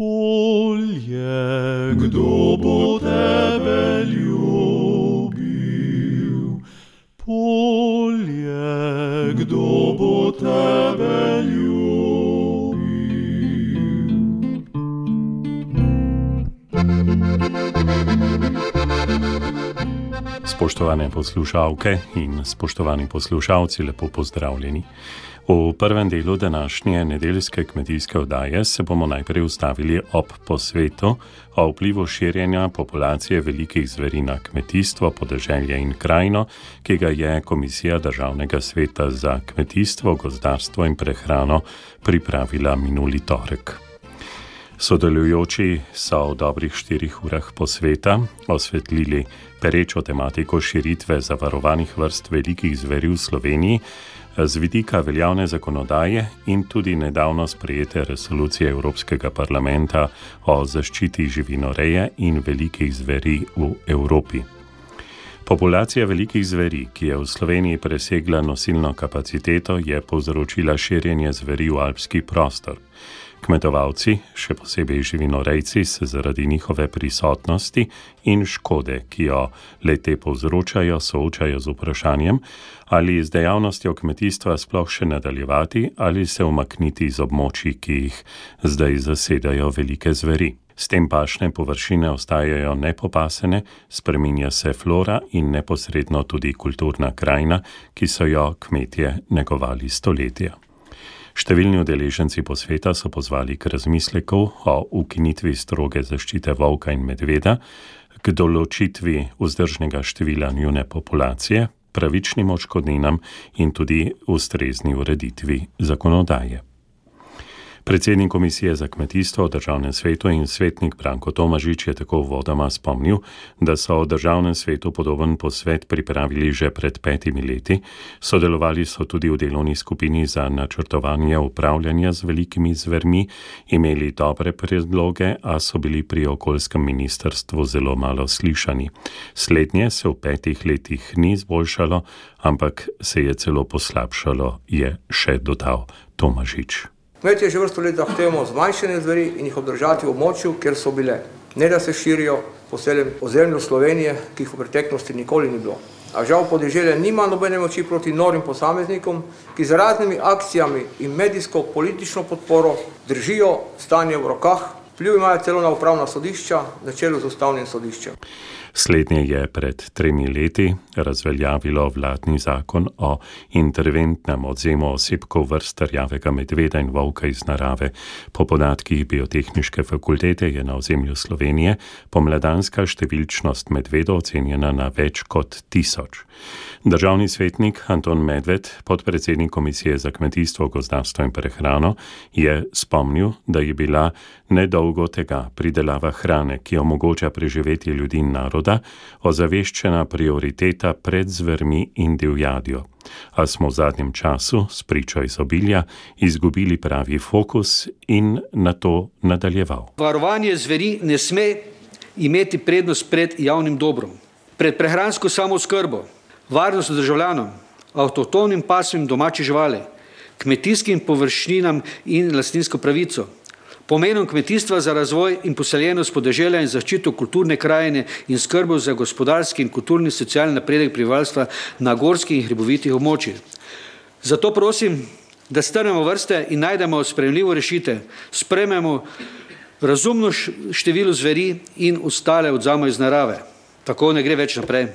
polje, kdo bo tebe ljubil? Polje, kdo bo tebe ljubil? Spoštovane poslušalke in spoštovani poslušalci, lepo pozdravljeni. V prvem delu današnje nedeljske kmetijske oddaje se bomo najprej ustavili ob posvetu o vplivu širjenja populacije velikih zveri na kmetijstvo, podeželje in krajino, ki ga je Komisija Državnega sveta za kmetijstvo, gozdarstvo in prehrano pripravila minuli torek. Sodelujoči so v dobrih štirih urah posveta osvetlili perečo tematiko širitve zavarovanih vrst velikih zveri v Sloveniji z vidika veljavne zakonodaje in tudi nedavno sprejete resolucije Evropskega parlamenta o zaščiti živinoreje in velikih zveri v Evropi. Populacija velikih zveri, ki je v Sloveniji presegla nosilno kapaciteto, je povzročila širjenje zveri v alpski prostor. Kmetovalci, še posebej živinorejci, se zaradi njihove prisotnosti in škode, ki jo lete povzročajo, soočajo z vprašanjem, ali z dejavnostjo kmetijstva sploh še nadaljevati ali se umakniti iz območij, ki jih zdaj zasedajo velike zveri. S tem pašne površine ostajajo nepopasene, spreminja se flora in neposredno tudi kulturna krajina, ki so jo kmetje negovali stoletja. Številni udeleženci po sveta so pozvali k razmisleku o ukinitvi stroge zaščite volka in medveda, k določitvi vzdržnega števila njune populacije, pravičnim očkodninam in tudi ustrezni ureditvi zakonodaje. Predsednik Komisije za kmetijstvo v državnem svetu in svetnik Branko Tomažič je tako vodoma spomnil, da so v državnem svetu podoben posvet pripravili že pred petimi leti. Sodelovali so tudi v delovni skupini za načrtovanje upravljanja z velikimi zvermi, imeli dobre predloge, a so bili pri okoljskem ministrstvu zelo malo slišani. Slednje se v petih letih ni izboljšalo, ampak se je celo poslabšalo, je še dodal Tomažič. Kmetje že vrsto let zahtevamo zmanjšanje zveri in jih obdržati v območju, kjer so bile, ne da se širijo po celem ozemlju Slovenije, ki jih v preteklosti nikoli ni bilo. A žal podeželje nima nobene moči proti norim posameznikom, ki z raznimi akcijami in medijsko politično podporo držijo stanje v rokah, vpliv imajo celo na upravna sodišča, na čelu z ustavnim sodiščem. Slednje je pred tremi leti razveljavilo vladni zakon o interventnem odzemu osebkov vrst rjavega medveda in volka iz narave. Po podatkih Biotehničke fakultete je na ozemlju Slovenije pomladanska številčnost medvedov ocenjena na več kot tisoč. Državni svetnik Anton Medved, podpredsednik Komisije za kmetijstvo, gozdarstvo in prehrano, je spomnil, da je bila nedolgo tega pridelava hrane, ki omogoča preživetje ljudi in naroda, ozaveščena prioriteta pred zvermi in divjadjo. A smo v zadnjem času, s pričo izobilja, izgubili pravi fokus in na to nadaljeval. Varovanje zveri ne sme imeti prednost pred javnim dobrom, pred prehransko samozkrbo varnost državljanom, avtohtonim pasmim domačih živali, kmetijskim površinam in lastninsko pravico, pomenom kmetijstva za razvoj in poseljenost podeželja in zaščito kulturne krajine in skrbo za gospodarski in kulturni socialni napredek prebivalstva na gorskih in hribovitih območjih. Zato prosim, da strnemo vrste in najdemo sprejemljivo rešitev, sprememo razumno število zveri in ostale odzamo iz narave. Tako ne gre več naprej.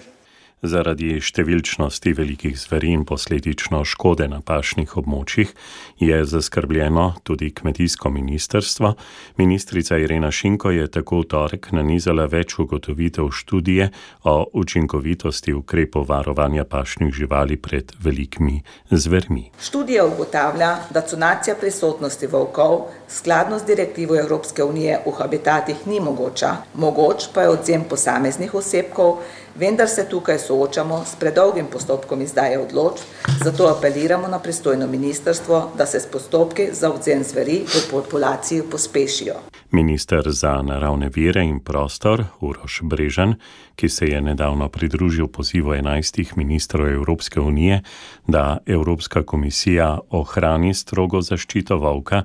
Zaradi številčnosti velikih zveri in posledično škode na pašnih območjih je zaskrbljeno tudi kmetijsko ministrstvo. Ministrica Irena Šinko je tako v torek nanizala več ugotovitev študije o učinkovitosti ukrepov varovanja pašnih živali pred velikimi zvermi. Študija ugotavlja, da conacija prisotnosti volkov skladno z direktivo Evropske unije v habitatih ni mogoča, mogoč pa je odzem posameznih osebkov, vendar se tukaj soočamo s predolgim postopkom izdaje odločb, zato apeliramo na pristojno ministrstvo, da se s postopki za odzem zveri v populaciji pospešijo. Minister za naravne vire in prostor Uroš Brežan, ki se je nedavno pridružil pozivu 11 ministrov Evropske unije, da Evropska komisija ohrani strogo zaščito volka,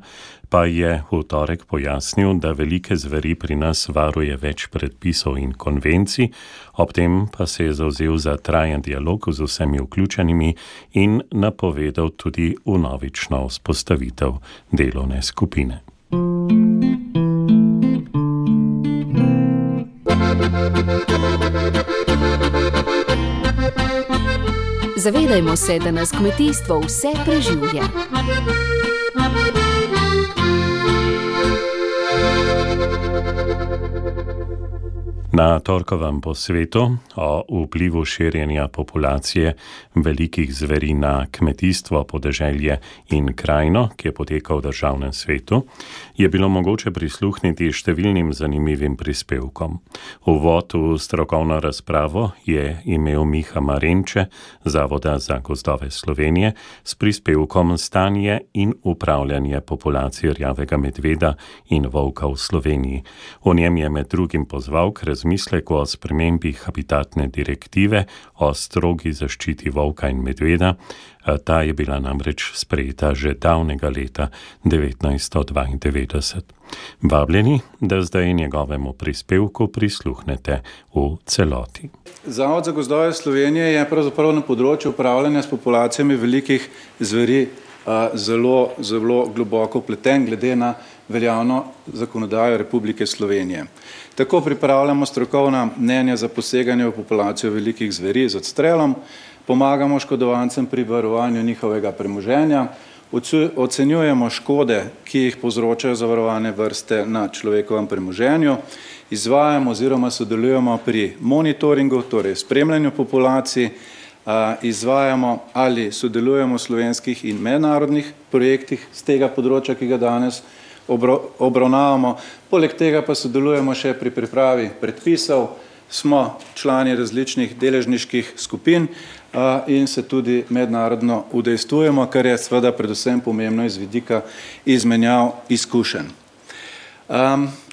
pa je v torek pojasnil, da velike zveri pri nas varuje več predpisov in konvencij, ob tem pa se je zauzel za trajen dialog z vsemi vključenimi in napovedal tudi unovično vzpostavitev delovne skupine. Zavedajmo se, da nas kmetijstvo vse preživlja. Na torkovem posvetu o vplivu širjenja populacije velikih zveri na kmetijstvo, podeželje in krajino, ki je potekal v državnem svetu, je bilo mogoče prisluhniti številnim zanimivim prispevkom. Uvod v strokovno razpravo je imel Miha Marenče, Zavoda za gozdove Slovenije, s prispevkom Stanje in upravljanje populacije rjavega medveda in volka v Sloveniji. V njem je med drugim pozval k razmišljanju, razmislek o spremembi habitatne direktive o strogi zaščiti volka in medveda. Ta je bila namreč sprejeta že davnega leta 1992. Vabljeni, da zdaj njegovemu prispevku prisluhnete v celoti. Zavod za gozdove Slovenije je pravzaprav na področju upravljanja s populacijami velikih zveri zelo, zelo globoko pleten glede na veljavno zakonodajo Republike Slovenije. Tako pripravljamo strokovna mnenja za poseganje v populacijo velikih zveri z odstrelom, pomagamo škodovancem pri varovanju njihovega premoženja, ocenjujemo škode, ki jih povzročajo zavarovane vrste na človekovem premoženju, izvajamo oziroma sodelujemo pri monitoringu, torej spremljanju populacij, izvajamo ali sodelujemo v slovenskih in mednarodnih projektih z tega področja, ki ga danes obravnavamo. Poleg tega pa sodelujemo še pri pripravi predpisov, smo člani različnih deležniških skupin in se tudi mednarodno udejstvujemo, kar je seveda predvsem pomembno iz vidika izmenjav izkušenj.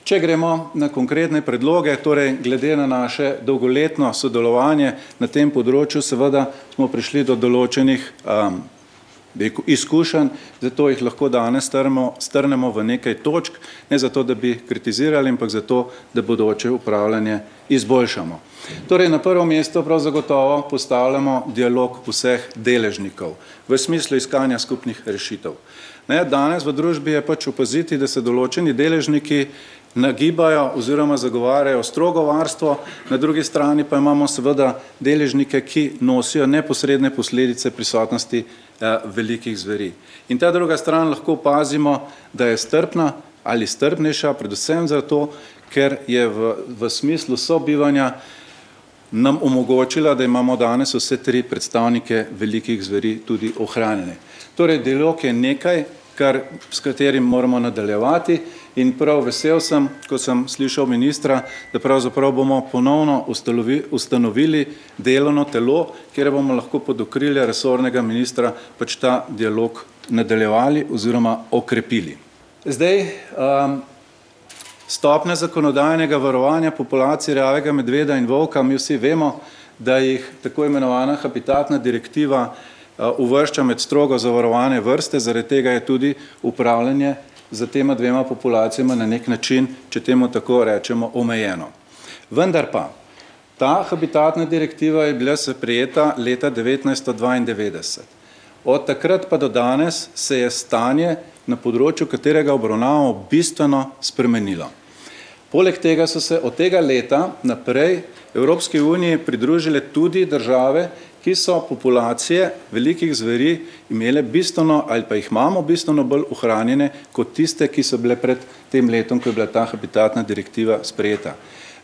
Če gremo na konkretne predloge, torej glede na naše dolgoletno sodelovanje na tem področju, seveda smo prišli do določenih izkušenj, zato jih lahko danes strnemo, strnemo v nekaj točk, ne zato, da bi kritizirali, ampak zato, da bodoče upravljanje izboljšamo. Torej, na prvo mesto prav zagotovo postavljamo dialog vseh deležnikov v smislu iskanja skupnih rešitev. Ne, danes v družbi je pač opaziti, da se določeni deležniki nagibajo oziroma zagovarjajo strogo varstvo, na drugi strani pa imamo seveda deležnike, ki nosijo neposredne posledice prisotnosti eh, velikih zveri. In ta druga stran lahko pazimo, da je strpna ali strpnejša, predvsem zato, ker je v, v smislu sobivanja nam omogočila, da imamo danes vse tri predstavnike velikih zveri tudi ohranjene. Torej, dialog je nekaj, kar, s katerim moramo nadaljevati in prav vesel sem, ko sem slišal ministra, da pravzaprav bomo ponovno ustanovili delovno telo, kjer bomo lahko pod okrilje resornega ministra pač ta dialog nadaljevali oziroma okrepili. Zdaj, um, stopne zakonodajnega varovanja populacije rjavega medveda in volka, mi vsi vemo, da jih tako imenovana habitatna direktiva uvršča med strogo zavarovane vrste, zaradi tega je tudi upravljanje za tema dvema populacijama na nek način, če temu tako rečemo, omejeno. Vendar pa, ta habitatna direktiva je bila sprejeta leta 1992. Od takrat pa do danes se je stanje na področju, katerega obravnavamo, bistveno spremenilo. Poleg tega so se od tega leta naprej Evropske unije pridružile tudi države, ki so populacije velikih zveri imele bistveno ali pa jih imamo bistveno bolj ohranjene kot tiste, ki so bile pred tem letom, ko je bila ta habitatna direktiva sprejeta.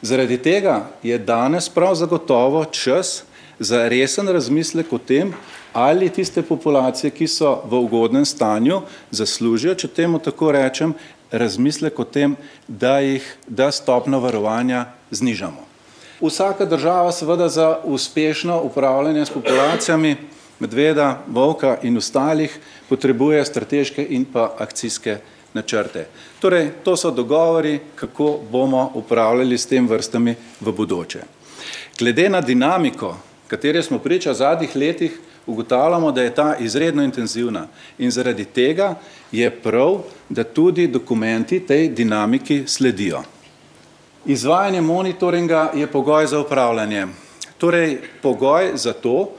Zaradi tega je danes prav zagotovo čas za resen razmislek o tem, ali tiste populacije, ki so v ugodnem stanju, zaslužijo, če temu tako rečem, razmislek o tem, da jih, da stopno varovanja znižamo. Vsaka država seveda za uspešno upravljanje s populacijami medveda, volka in ostalih potrebuje strateške in pa akcijske načrte. Torej, to so dogovori, kako bomo upravljali s tem vrstami v bodoče. Glede na dinamiko kateri smo priča v zadnjih letih, ugotavljamo, da je ta izredno intenzivna in zaradi tega je prav, da tudi dokumenti tej dinamiki sledijo. Izvajanje monitoringa je pogoj za upravljanje. Torej, pogoj za to,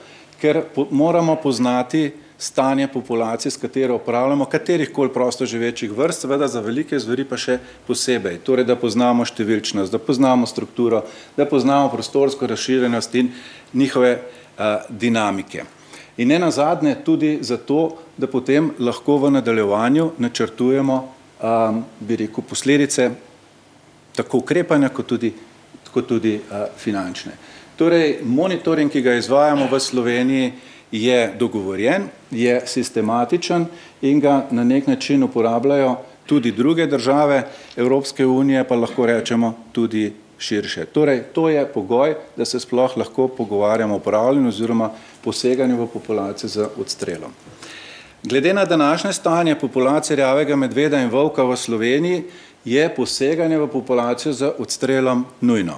ker po, moramo poznati stanje populacije, s katero upravljamo, katerih koli prosto živečih vrst, seveda za velike zveri pa še posebej. Torej, da poznamo številčnost, da poznamo strukturo, da poznamo prostorsko razširjenost in njihove a, dinamike. In ne nazadnje tudi zato, da potem lahko v nadaljevanju načrtujemo, um, bi rekel, posledice tako ukrepanja, kot tudi, kot tudi uh, finančne. Torej, monitoring, ki ga izvajamo v Sloveniji, je dogovorjen, je sistematičen in ga na nek način uporabljajo tudi druge države Evropske unije, pa lahko rečemo tudi širše. Torej, to je pogoj, da se sploh lahko pogovarjamo o upravljanju oziroma poseganju v populacijo z odstrelom. Glede na današnje stanje populacije rjavega medveda in volka v Sloveniji je poseganje v populacijo z odstrelom nujno.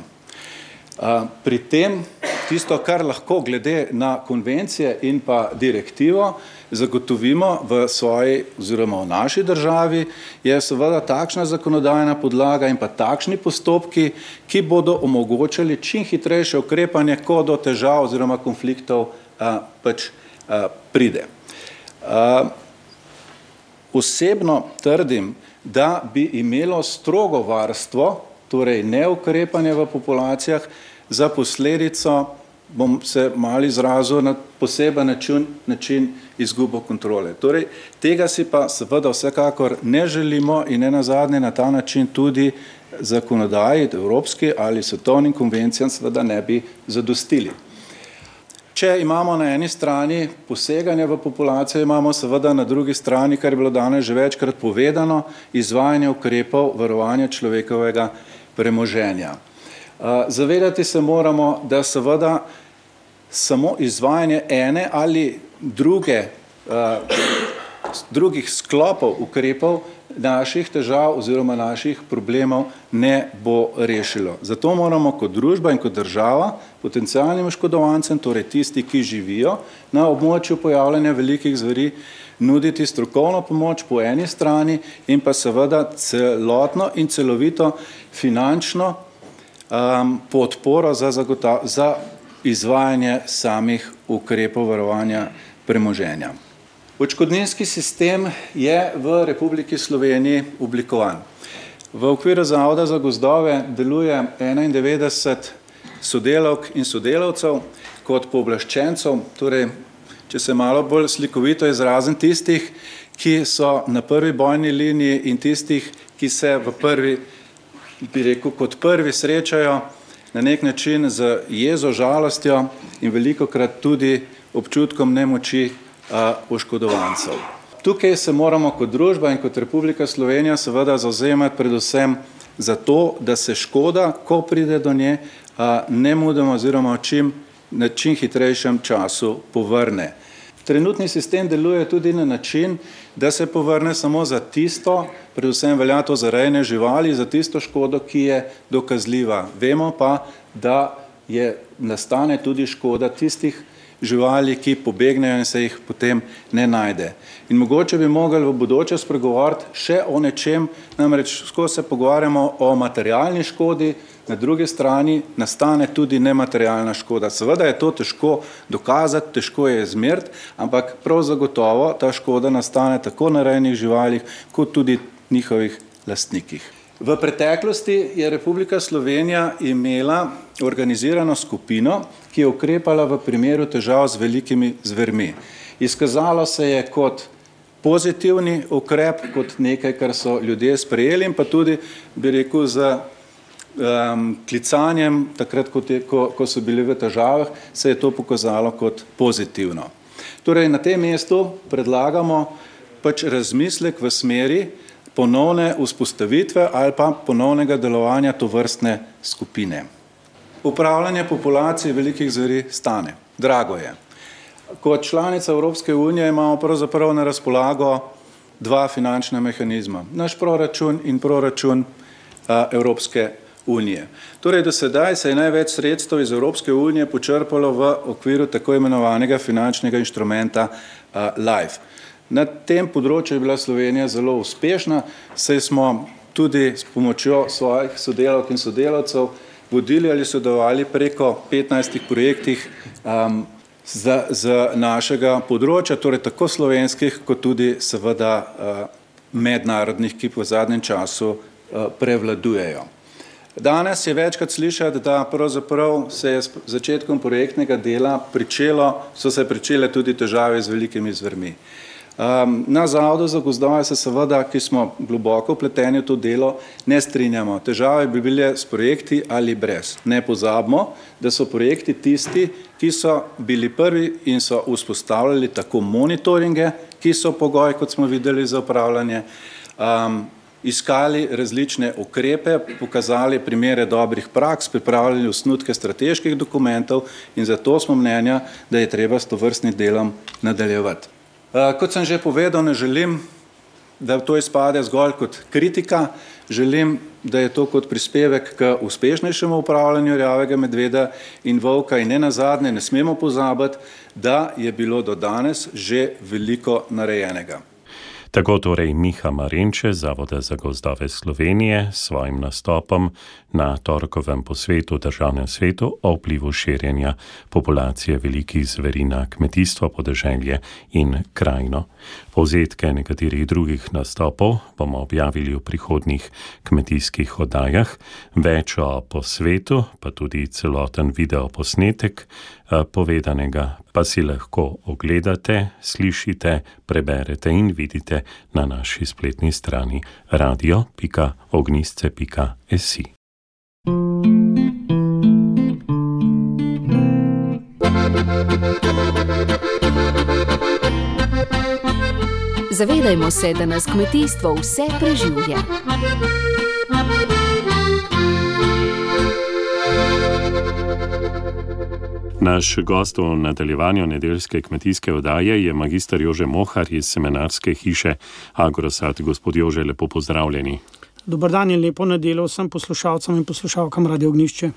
Pri tem tisto, kar lahko glede na konvencije in pa direktivo zagotovimo v svoji oziroma v naši državi, je seveda takšna zakonodajna podlaga in pa takšni postopki, ki bodo omogočali čim hitrejše ukrepanje, ko do težav oziroma konfliktov a, pač a, pride. A, osebno trdim, da bi imelo strogo varstvo, torej neukrepanje v populacijah, za posledico bom se malo izrazil na poseben način, način izgubo kontrole. Torej, tega si pa seveda vsekakor ne želimo in ne nazadnje na ta način tudi zakonodaji, evropski ali svetovnim konvencijam seveda ne bi zadostili. Če imamo na eni strani poseganje v populacijo, imamo seveda na drugi strani, kar je bilo danes že večkrat povedano, izvajanje ukrepov varovanja človekovega premoženja. Zavedati se moramo, da seveda samo izvajanje ene ali druge, drugih sklopov ukrepov naših težav oziroma naših problemov ne bo rešilo. Zato moramo kot družba in kot država potencijalnim oškodovancem, torej tisti, ki živijo na območju pojavljanja velikih zveri, nuditi strokovno pomoč po eni strani in pa seveda celotno in celovito finančno um, podporo za, za izvajanje samih ukrepov varovanja premoženja. Očkodninski sistem je v Republiki Sloveniji oblikovan. V okviru Zavoda za gozdove deluje 91 sodelavk in sodelavcev kot pooblaščencov, torej, če se malo bolj slikovito izrazim, tistih, ki so na prvi bojni liniji in tistih, ki se v prvi bi rekel, kot prvi srečajo na nek način z jezo, žalostjo in veliko krat tudi občutkom nemoči oškodovancev. Tukaj se moramo kot družba in kot Republika Slovenija seveda zauzemati predvsem za to, da se škoda, ko pride do nje, ne mudoma oziroma čim, na čim hitrejšem času povrne. Trenutni sistem deluje tudi na način, da se povrne samo za tisto, predvsem velja to za rejne živali, za tisto škodo, ki je dokazljiva. Vemo pa, da je nastane tudi škoda tistih živali, ki pobegnejo in se jih potem ne najde. In mogoče bi mogli v bodoče spregovoriti še o nečem, namreč skozi se pogovarjamo o materialni škodi, na drugi strani nastane tudi nematerialna škoda. Seveda je to težko dokazati, težko je izmeriti, ampak prav zagotovo ta škoda nastane tako na rejnih živalih, kot tudi njihovih lastnikih. V preteklosti je Republika Slovenija imela organizirano skupino, ki je ukrepala v primeru težav z velikimi zvermi. Izkazalo se je kot pozitivni ukrep, kot nekaj, kar so ljudje sprejeli in pa tudi, bi rekel, z um, klicanjem, takrat, ko, te, ko, ko so bili v težavah, se je to pokazalo kot pozitivno. Torej, na tem mestu predlagamo pač razmislek v smeri ponovne vzpostavitve ali pa ponovnega delovanja to vrstne skupine. Upravljanje populacije velikih zveri stane, drago je. Kot članica Evropske unije imamo pravzaprav na razpolago dva finančna mehanizma. Naš proračun in proračun a, Evropske unije. Torej, do sedaj se je največ sredstev iz Evropske unije počrpalo v okviru tako imenovanega finančnega inštrumenta uh, LIFE. Na tem področju je bila Slovenija zelo uspešna, saj smo tudi s pomočjo svojih sodelavk in sodelavcev vodili ali sodelovali preko 15 projektih um, z, z našega področja, torej tako slovenskih, kot tudi seveda uh, mednarodnih, ki v zadnjem času uh, prevladujejo. Danes je večkrat slišati, da pravzaprav se je s začetkom projektnega dela pričelo, so se pričele tudi težave z velikimi zvrmi. Um, na Zavodu za gozdove se seveda, ki smo globoko vpleteni v to delo, ne strinjamo. Težave bi bile s projekti ali brez. Ne pozabimo, da so projekti tisti, ki so bili prvi in so vzpostavljali tako monitoringe, ki so pogoj, kot smo videli, za upravljanje, um, iskali različne ukrepe, pokazali primere dobrih praks, pripravljali osnutke strateških dokumentov in zato smo mnenja, da je treba s to vrstnim delom nadaljevati. Eh, kot sem že povedal, ne želim, da to izpade zgolj kot kritika, želim, da je to kot prispevek k uspešnejšemu upravljanju rjavega medveda in volka in ne nazadnje ne smemo pozabiti, da je bilo do danes že veliko narejenega. Tako torej Miha Marenče, Zavoda za gozdove Slovenije, s svojim nastopom na torkovem posvetu državnem svetu o vplivu širjenja populacije velikih zveri na kmetijstvo, podeželje in krajino. Povzetke nekaterih drugih nastopov bomo objavili v prihodnih kmetijskih oddajah, več o posvetu, pa tudi celoten video posnetek eh, povedanega pa si lahko ogledate, slišite, preberete in vidite na naši spletni strani radio.ognisce.si. Zavedajmo se, da nas kmetijstvo vse preživlja. Naš gost v nadaljevanju nedeljske kmetijske oddaje je magistr Jože Mohar iz seminarske hiše Agrosat. Gospod Jože, lepo pozdravljeni. Dobar dan in lepo nedeljo vsem poslušalcem in poslušalkam Radio Ognišče.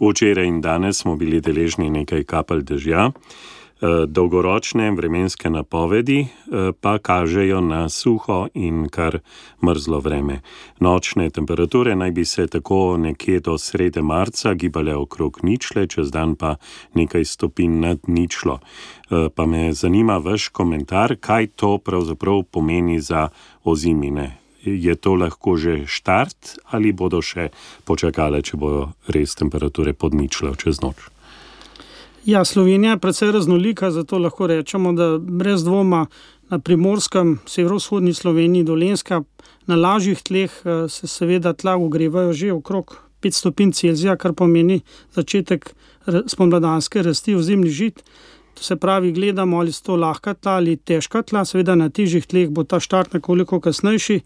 Včeraj in danes smo bili deležni nekaj kapelj dežja. Eh, dolgoročne vremenske napovedi eh, pa kažejo na suho in kar mrzlo vreme. Nočne temperature naj bi se tako nekje do srede marca gibale okrog ničle, čez dan pa nekaj stopinj nad ničlo. Eh, pa me zanima vaš komentar, kaj to pravzaprav pomeni za ozimine. Je to lahko že štart ali bodo še počakale, če bodo res temperature pod ničlo čez noč? Ja, Slovenija je precej raznolika, zato lahko rečemo, da brez dvoma na primorskem, severovzhodni Sloveniji, dolenska, na lažjih tleh eh, se seveda tla ogrevajo že okrog 5 stopinj Celzija, kar pomeni začetek spomladanske rasti v zemlji žit. To se pravi, gledamo ali so to lahka tla ali težka tla, seveda na težjih tleh bo ta štart nekoliko kasnejši.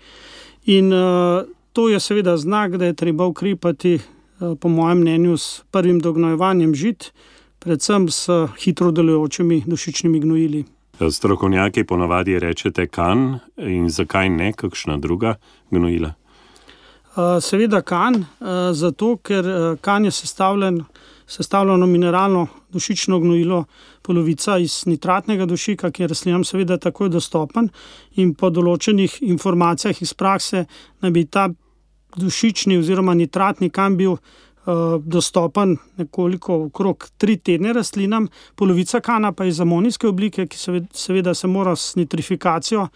In uh, to je seveda znak, da je treba ukrepati, uh, po mojem mnenju, s prvim dognojevanjem žit predvsem s hitro delujočimi dušičnimi gnojili. Strokovnjaki ponavadi rečete kan in zakaj ne kakšna druga gnojila? Seveda kan, zato ker kan je sestavljen, sestavljeno mineralno dušično gnojilo, polovica iz nitratnega dušika, ki je rastlinam seveda takoj dostopen in po določenih informacijah iz prakse naj bi ta dušični oziroma nitratni kan bil Eh, dostopen nekoliko okrog tri tedne rastlinam, polovica kana pa je iz amonijske oblike, ki seveda se mora s nitrifikacijo, eh,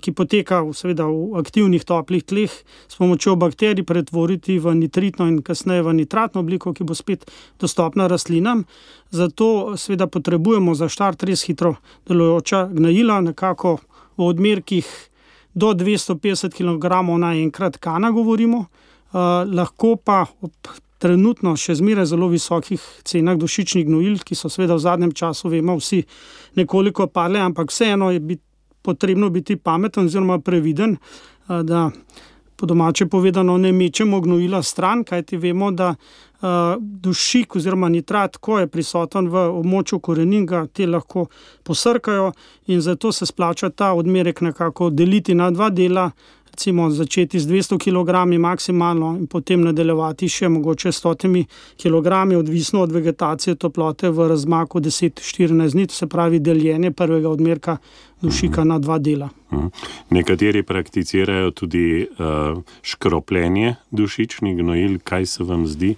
ki poteka seveda v aktivnih toplih tleh, s pomočjo bakterij pretvoriti v nitritno in kasneje v nitratno obliko, ki bo spet dostopna rastlinam. Zato seveda potrebujemo za štart res hitro delujoča gnojila, nekako v odmerkih do 250 kg naenkrat kana govorimo. Uh, lahko pa ob trenutno še zmeraj zelo visokih cenah dušičnih gnojil, ki so seveda v zadnjem času, vemo, vsi nekoliko padle, ampak vseeno je bit, potrebno biti pameten oziroma previden, da po domače povedano ne mečemo gnojila stran, kajti vemo, da dušik oziroma nitrat, ko je prisoten v območju korenin, ga te lahko posrkajo in zato se splača ta odmerek nekako deliti na dva dela recimo začeti z 200 kg maksimalno in potem nadaljevati še mogoče 100 kg, odvisno od vegetacije toplote v razmaku 10-14 dni, to se pravi deljenje prvega odmerka dušika na dva dela. Mhm. Nekateri prakticirajo tudi uh, škropljenje dušičnih gnojil, kaj se vam zdi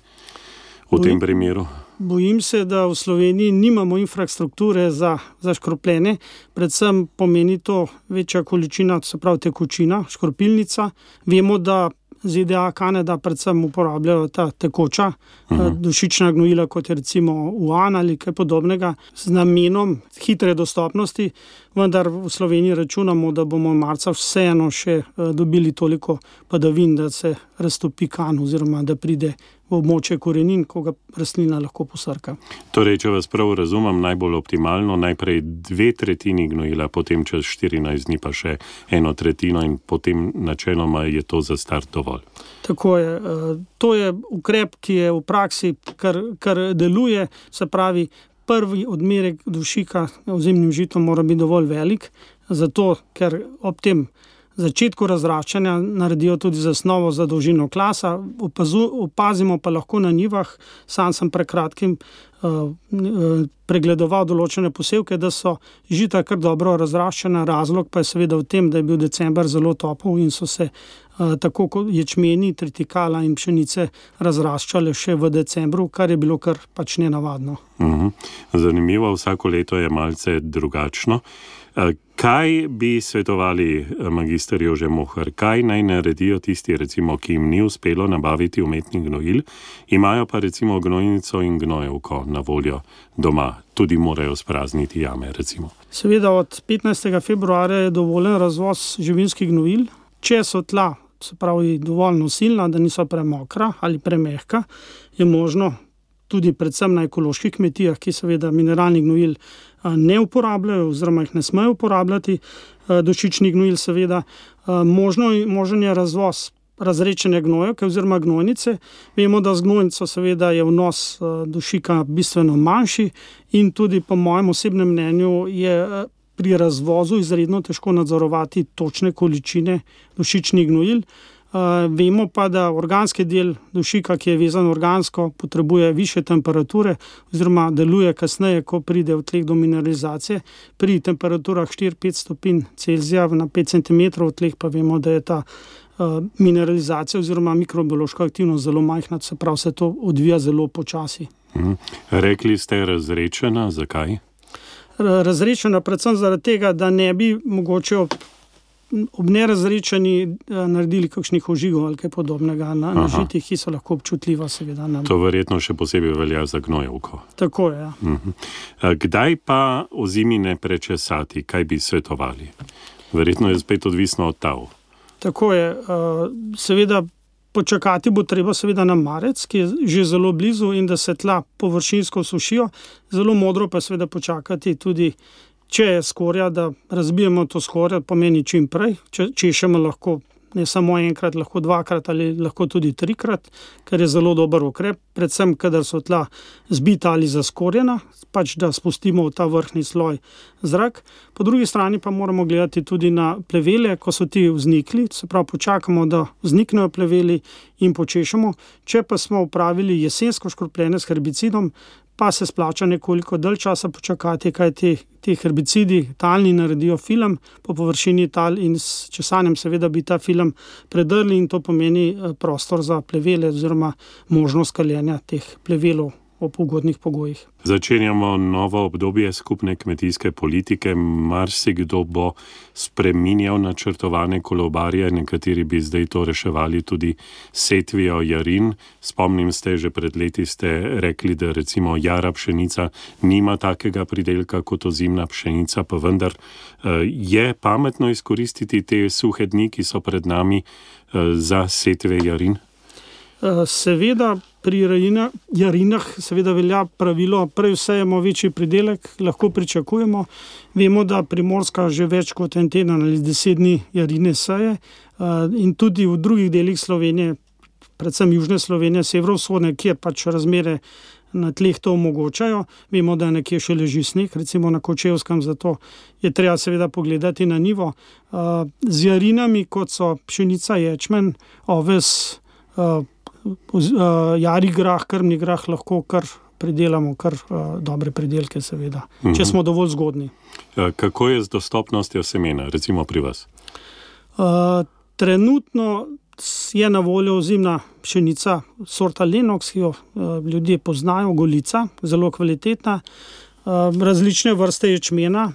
v tem primeru? Bojim se, da v Sloveniji nimamo infrastrukture za, za škropljenje, predvsem pomeni to večja količina, se pravi tekočina, škropilnica. Vemo, da ZDA, Kanada, predvsem uporabljajo ta tekoča uh -huh. dušična gnojila, kot je recimo UAN ali kaj podobnega, z namenom hitre dostopnosti, vendar v Sloveniji računamo, da bomo marca vseeno še eh, dobili toliko padavin, da se raztopi kan oziroma da pride v območje korenin, ko ga rastlina lahko posrka. Torej, če vas prav razumem, najbolj optimalno najprej dve tretjini gnojila, potem čez 14 dni pa še eno tretjino in potem načeloma je to za start dovolj. Tako je. Eh, to je ukrep, ki je v praksi, kar, kar deluje, se pravi. Prvi odmerek dušika ozemnim žitom mora biti dovolj velik, zato ker ob tem začetku razraščanja naredijo tudi zasnovo za dolžino klasa. Opazu, opazimo pa lahko na njivah, sam sem pred kratkim uh, pregledoval določene posevke, da so žita kar dobro razraščena. Razlog pa je seveda v tem, da je bil decembr zelo topel in so se uh, tako kot ječmeni, tritikala in pšenice razraščale še v decembru, kar je bilo kar pač nenavadno. Uh mhm. -huh. Zanimivo, vsako leto je malce drugačno. Uh, Kaj bi svetovali eh, magistr Jože Mohar, kaj naj naredijo tisti, recimo, ki jim ni uspelo nabaviti umetnih gnojil, imajo pa recimo gnojnico in gnojevko na voljo doma, tudi morajo sprazniti jame. Recimo. Seveda od 15. februarja je dovoljen razvoz živinskih gnojil, če so tla, se pravi, dovolj nosilna, da niso premokra ali premehka, je možno tudi predvsem na ekoloških kmetijah, ki seveda mineralnih gnojil ne uporabljajo, oziroma jih ne smejo uporabljati, dušičnih gnojil, seveda, možno, možen je razvoz. Razrečene gnojke oziroma gnojnice. Vemo, da z gnojnico seveda je vnos dušika bistveno manjši in tudi po mojem osebnem mnenju je pri razvozu izredno težko nadzorovati točne količine dušičnih gnojil. Vemo pa, da organski del dušika, ki je vezan organsko, potrebuje više temperature, oziroma deluje kasneje, ko pride v tleh do mineralizacije. Pri temperaturah 4-5 stopinj Celzija na 5 cm v tleh pa vemo, da je ta mineralizacija oziroma mikrobiološka aktivnost zelo majhna, se pravi, se to odvija zelo počasi. Mhm. Rekli ste razrečena, zakaj? Razrečena predvsem zaradi tega, da ne bi mogoče ob nerazrečeni eh, naredili kakšnih ožigov ali kaj podobnega na, na žitih, ki so lahko občutljiva. Seveda, to verjetno še posebej velja za gnojevko. Tako je. Ja. Mhm. Kdaj pa o zimi ne prečesati, kaj bi svetovali? Verjetno je spet odvisno od tav. Tako je. Seveda. Počakati bo treba, seveda, na marec, ki je že zelo blizu, in da se tla površinsko sušijo, zelo modro pa je, seveda, počakati tudi Če je skorja, da razbijemo to skorjo, pomeni čim prej, če češemo lahko ne samo enkrat, lahko dvakrat ali lahko tudi trikrat, ker je zelo dober ukrep, predvsem, kadar so tla zbita ali zaskorjena, pač da spustimo v ta vrhni sloj zrak. Po drugi strani pa moramo gledati tudi na plevele, ko so ti vznikli, se pravi, počakamo, da vzniknejo pleveli in počešemo. Če pa smo upravili jesensko škropljenje s herbicidom, pa se splača nekoliko dalj časa počakati, kaj ti, ti herbicidi, talni, naredijo film po površini tal in s česanjem, seveda, bi ta film predrli in to pomeni eh, prostor za plevele oziroma možnost kaljenja teh plevelov ob ugodnih pogojih. Začenjamo novo obdobje skupne kmetijske politike. Marsikdo bo spreminjal načrtovane kolobarje, nekateri bi zdaj to reševali tudi setvijo jarin. Spomnim se, že pred leti ste rekli, da recimo jara pšenica nima takega pridelka kot ozimna pšenica, pa vendar eh, je pametno izkoristiti te suhe dni, ki so pred nami eh, za setve jarin. Eh, seveda, pri jarinah seveda velja pravilo, prej vsejemo večji pridelek, lahko pričakujemo. Vemo, da primorska že več kot en teden ali deset dni jarine seje eh, in tudi v drugih delih Slovenije, predvsem južne Slovenije, severovzhodne, kjer pač razmere na tleh to omogočajo. Vemo, da nekje še leži sneg, recimo na Kočevskem, zato je treba seveda pogledati na nivo. Z jarinami, kot so pšenica, ječmen, oves, jari grah, krmni grah, lahko kar pridelamo kar uh, dobre pridelke, seveda, uh -huh. če mhm. smo dovolj zgodni. Kako je z dostopnostjo semena, recimo pri vas? Uh, trenutno je na voljo zimna pšenica, sorta Lenox, ki jo uh, ljudje poznajo, golica, zelo kvalitetna, uh, različne vrste ječmena,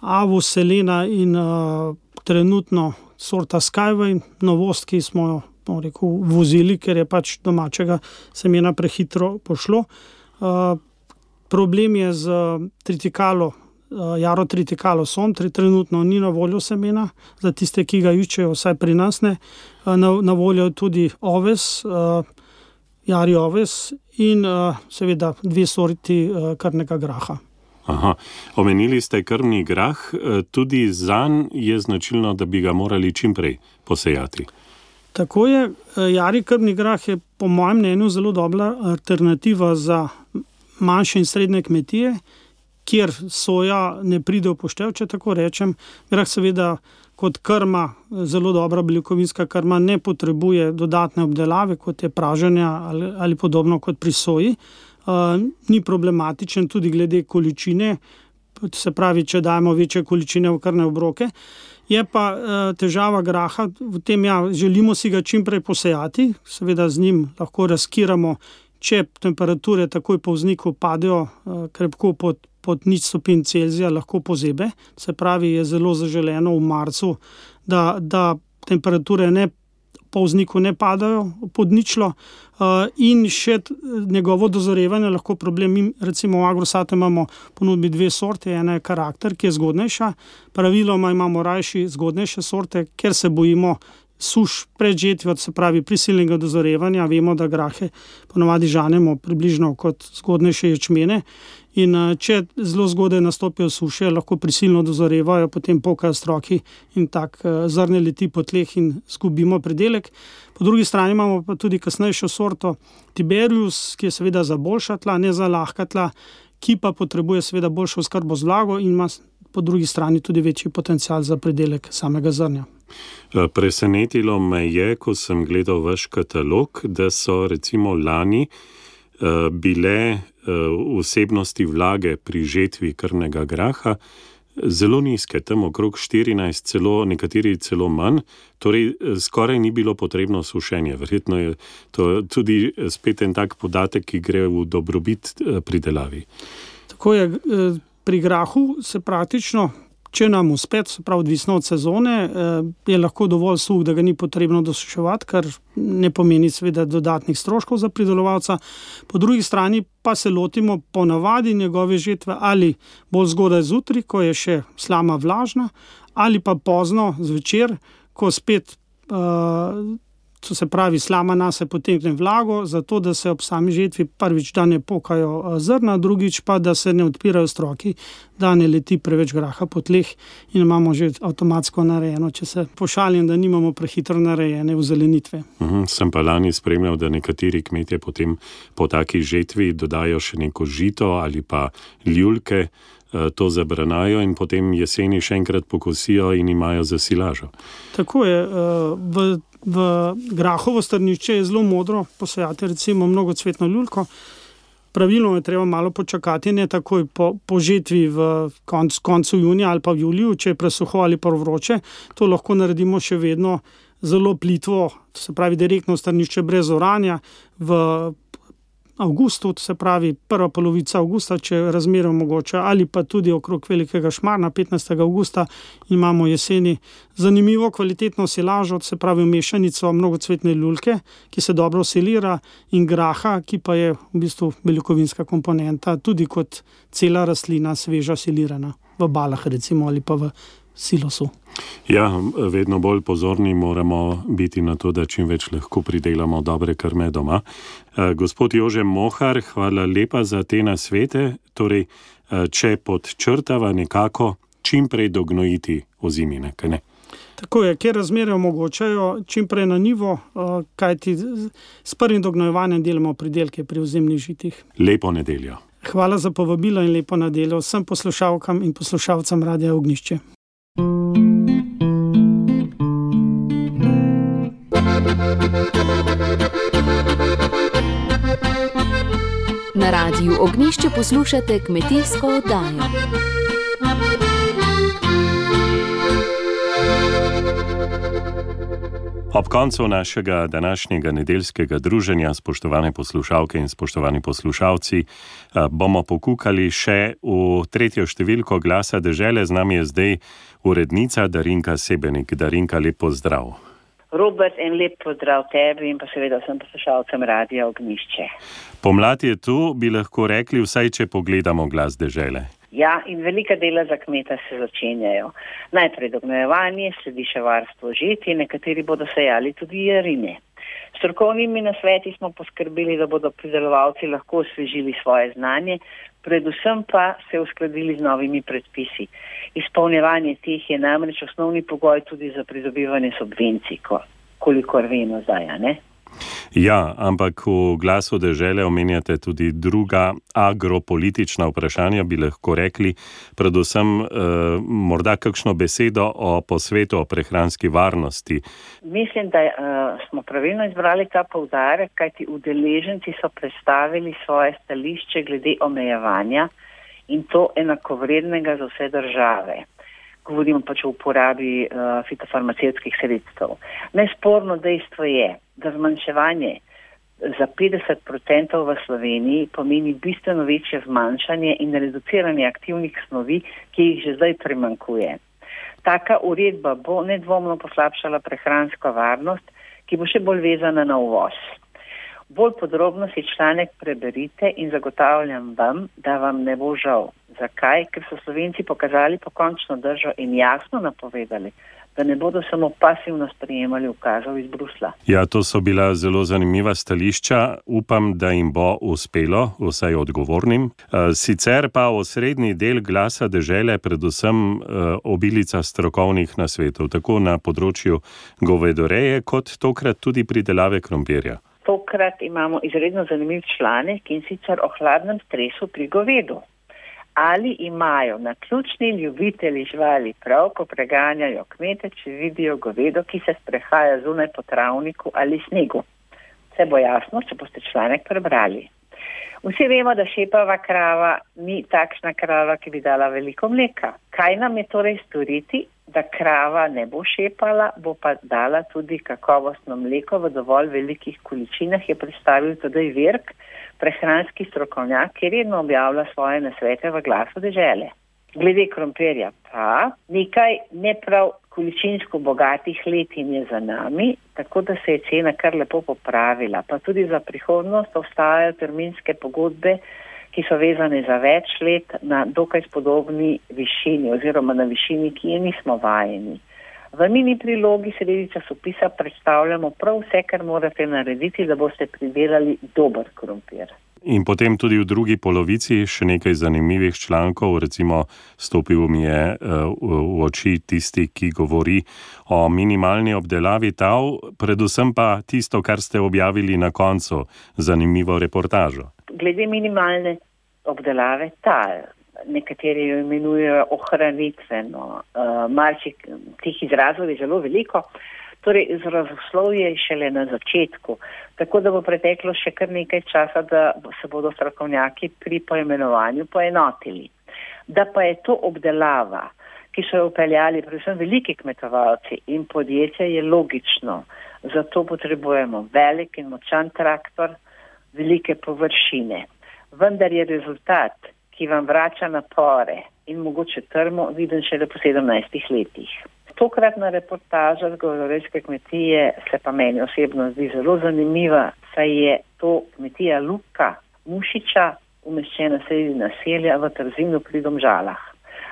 avu, selena in uh, trenutno sorta Skyway, novost, ki smo jo. Rekel, vozili, ker je pač domačega semena prehitro pošlo. Uh, problem je z tritikalo, uh, jaro tritikalo som, tri trenutno ni na voljo semena, za tiste, ki ga iščejo, vsaj pri nas ne. Uh, na, na voljo je tudi oves, uh, jari oves in uh, seveda dve sorti uh, krnega graha. Aha. Omenili ste krmni grah, tudi za njega je značilno, da bi ga morali čim prej posejati. Tako je, jari krmni grah je po mojem mnenju zelo dobra alternativa za manjše in srednje kmetije, kjer soja ne pride v poštev, če tako rečem. Grah, seveda, kot krma, zelo dobra beljakovinska krma, ne potrebuje dodatne obdelave, kot je praženje ali, ali podobno kot pri soji. Uh, ni problematičen tudi glede količine, se pravi, če dajemo večje količine v krne obroke. Je pa uh, težava graha v tem, da ja, želimo si ga čim prej posejati, seveda z njim lahko razkiramo če temperature takoj po vzniku padejo uh, krepko pod, pod nič stopinj Celzija, lahko pozebe. Se pravi, je zelo zaželeno v marcu, da, da temperature ne, po vzniku ne padajo pod ničlo. Uh, in še njegovo dozorevanje, lahko problem. Mi, recimo v Agrosatu imamo ponudbi dve sorte, ena je karakter, ki je zgodnejša, praviloma imamo rajši zgodnejše sorte, ker se bojimo suš pred žetvijo, se pravi prisilnega dozorevanja. Vemo, da grahe ponovadi žanemo približno kot zgodnejše ječmene. In eh, če zelo zgodaj nastopijo suše, lahko prisilno dozorevajo, potem pokajo stroki in tako eh, zrne leti po tleh in zgubimo predelek. Po drugi strani imamo pa tudi kasnejšo sorto Tiberius, ki je seveda za boljša tla, ne za lahka tla, ki pa potrebuje seveda boljšo skrbo z vlago in ima po drugi strani tudi večji potencial za predelek samega zrnja. Eh, presenetilo me je, ko sem gledal vaš katalog, da so recimo lani bile vsebnosti vlage pri žetvi krvnega graha zelo nizke, tam okrog 14, celo, nekateri celo manj, torej skoraj ni bilo potrebno sušenje. Verjetno je to tudi spet en tak podatek, ki gre v dobrobit pridelavi. Tako je pri grahu, se praktično če nam uspe, se pravi, odvisno od sezone, eh, je lahko dovolj suh, da ga ni potrebno dosuševati, kar ne pomeni, seveda, dodatnih stroškov za pridelovalca. Po drugi strani pa se lotimo ponavadi njegove žetve ali bolj zgodaj zjutraj, ko je še slama vlažna, ali pa pozno zvečer, ko spet. Uh, to se pravi, slama nas potegne vlago, zato da se ob sami žetvi prvič da ne pokajo zrna, drugič pa da se ne odpirajo stroki, da ne leti preveč graha po tleh in imamo že avtomatsko narejeno, če se pošalim, da nimamo prehitro narejene v zelenitve. Uhum, sem pa lani spremljal, da nekateri kmetje potem po taki žetvi dodajo še neko žito ali pa ljulke. To zabranajo in potem jeseni še enkrat pokosijo in imajo za silažo. Tako je. V v grahovo strnišče je zelo modro posajati, recimo mnogo cvetno ljulko. Pravilno je treba malo počakati, ne takoj po, po žetvi v konc, koncu junija ali pa v juliju, če je presuho ali pa vroče. To lahko naredimo še vedno zelo plitvo, se pravi direktno strnišče brez oranja v avgustu, se pravi prva polovica avgusta, če je razmerno mogoče, ali pa tudi okrog velikega šmarna, 15. avgusta, imamo jeseni zanimivo kvalitetno silažo, se pravi mešanico mnogocvetne ljulke, ki se dobro silira, in graha, ki pa je v bistvu beljakovinska komponenta, tudi kot cela rastlina, sveža silirana v balah, recimo ali pa v silosu. Ja, vedno bolj pozorni moramo biti na to, da čim več lahko pridelamo dobre krme doma. Eh, gospod Jože Mohar, hvala lepa za te nasvete. Torej, eh, če podčrtava nekako čim prej dognojiti ozimine, kaj ne? Tako je, kjer razmere omogočajo čim prej na nivo, kajti s prvim dognojevanjem delamo pridelke pri ozemnih žitih. Lepo nedeljo. Hvala za povabilo in lepo nedeljo vsem poslušalkam in poslušalcem Radia Ognišče. Na radiju Ognišče poslušate kmetijsko oddajo. Ob koncu našega današnjega nedeljskega druženja, spoštovane poslušalke in spoštovani poslušalci, bomo pokukali še v tretjo številko glasa države. Z nami je zdaj urednica Darinka Sebenik. Darinka, lep pozdrav. Robert, en lep pozdrav tebi in pa seveda vsem poslušalcem Radia Ognišče. Pomlad je tu, bi lahko rekli, vsaj če pogledamo glas države. Ja, in velika dela za kmeta se začenjajo. Najprej dognojevanje, sledi še varstvo žiti, nekateri bodo sejali tudi jarine. S strokovnimi nasveti smo poskrbeli, da bodo pridelovalci lahko osvežili svoje znanje, predvsem pa se uskladili z novimi predpisi. Izpolnjevanje teh je namreč osnovni pogoj tudi za pridobivanje subvencij, kolikor vemo zdaj? Ja, ampak v glasu države omenjate tudi druga agropolitična vprašanja, bi lahko rekli, predvsem eh, morda kakšno besedo o posvetu o prehranski varnosti. Mislim, da eh, smo pravilno izbrali ta povdarek, kajti udeleženci so predstavili svoje stališče glede omejevanja in to enakovrednega za vse države govorimo pač o uporabi uh, fitofarmacevskih sredstev. Nesporno dejstvo je, da zmanjševanje za 50% v Sloveniji pomeni bistveno večje zmanjšanje in reduciranje aktivnih snovi, ki jih že zdaj primankuje. Taka uredba bo nedvomno poslabšala prehransko varnost, ki bo še bolj vezana na uvoz. Bolj podrobno si članek preberite in zagotavljam vam, da vam ne bo žal. Zakaj? Ker so Slovenci pokazali pokončno držo in jasno napovedali, da ne bodo samo pasivno sprejemali ukazov iz Brusla. Ja, to so bila zelo zanimiva stališča. Upam, da jim bo uspelo, vsaj odgovornim. Eh, sicer pa osrednji del glasa države, predvsem eh, obilica strokovnih nasvetov, tako na področju govedoreje, kot tokrat tudi pridelave krompirja. Tokrat imamo izredno zanimiv članek in sicer o hladnem stresu pri govedu. Ali imajo na ključni ljubitelji živali prav, ko preganjajo kmete, če vidijo govedo, ki se sprehaja zunaj po travniku ali snegu? Vse bo jasno, če boste članek prebrali. Vsi vemo, da šepava krava ni takšna krava, ki bi dala veliko mleka. Kaj nam je torej storiti, da krava ne bo šepala, bo pa dala tudi kakovostno mleko v dovolj velikih količinah, je predstavil tudi Virk, prehranski strokovnjak, ki redno objavlja svoje nasvete v glasu dežele. Glede krompirja pa nekaj neprav količinsko bogatih letin je za nami, tako da se je cena kar lepo popravila. Pa tudi za prihodnost ostajajo terminske pogodbe, ki so vezane za več let na dokaj spodobni višini oziroma na višini, ki je nismo vajeni. V mini prilogi sredi časopisa predstavljamo prav vse, kar morate narediti, da boste pridelali dober krompir. In potem tudi v drugi polovici še nekaj zanimivih člankov, recimo stopil mi je eh, v oči tisti, ki govori o minimalni obdelavi tav, predvsem pa tisto, kar ste objavili na koncu, zanimivo reportažo. Glede minimalne obdelave tal, nekateri jo imenujejo ohranitveno, uh, malček teh izrazov je zelo veliko. Torej, izrazoslovje je šele na začetku, tako da bo preteklo še kar nekaj časa, da se bodo strokovnjaki pri poimenovanju poenotili. Da pa je to obdelava, ki so jo upeljali predvsem veliki kmetovalci in podjetja, je logično. Zato potrebujemo velik in močan traktor, velike površine. Vendar je rezultat, ki vam vrača napore in mogoče trmo, viden šele po 17 letih tokratna reportaža z govorejske kmetije se pa meni osebno zdi zelo zanimiva, saj je to kmetija Luka Mušiča umeščena sredi naselja v Trzinu pri Domžalah.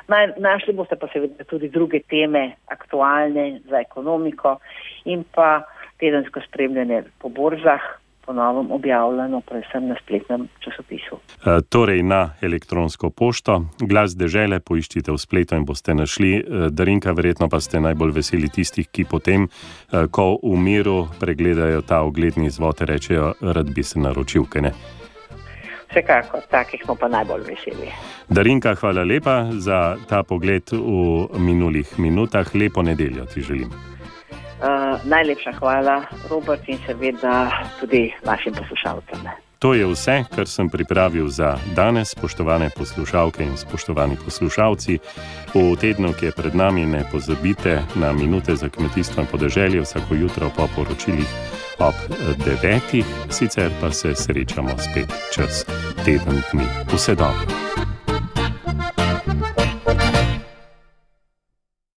Naj, našli boste pa seveda tudi druge teme, aktualne za ekonomiko in pa tedensko spremljanje po borzah, ponovno objavljeno, predvsem na spletnem časopisu. E, torej na elektronsko pošto, glas dežele, poiščite v spletu in boste našli. E, Darinka, verjetno pa ste najbolj veseli tistih, ki potem, e, ko v miru pregledajo ta ogledni zvod, rečejo, rad bi se naročil, kaj ne. Vsekakor, takih smo pa najbolj veseli. Darinka, hvala lepa za ta pogled v minulih minutah. Lepo nedeljo ti želim. Uh, najlepša hvala, Robert, in seveda tudi vašim poslušalcem. To je vse, kar sem pripravil za danes, spoštovane poslušalke in spoštovani poslušalci. V tednu, ki je pred nami, ne pozabite na minute za kmetijstvo in podeželje vsako jutro po poročilih ob devetih, sicer pa se srečamo spet čez teden dni. Vse dobro.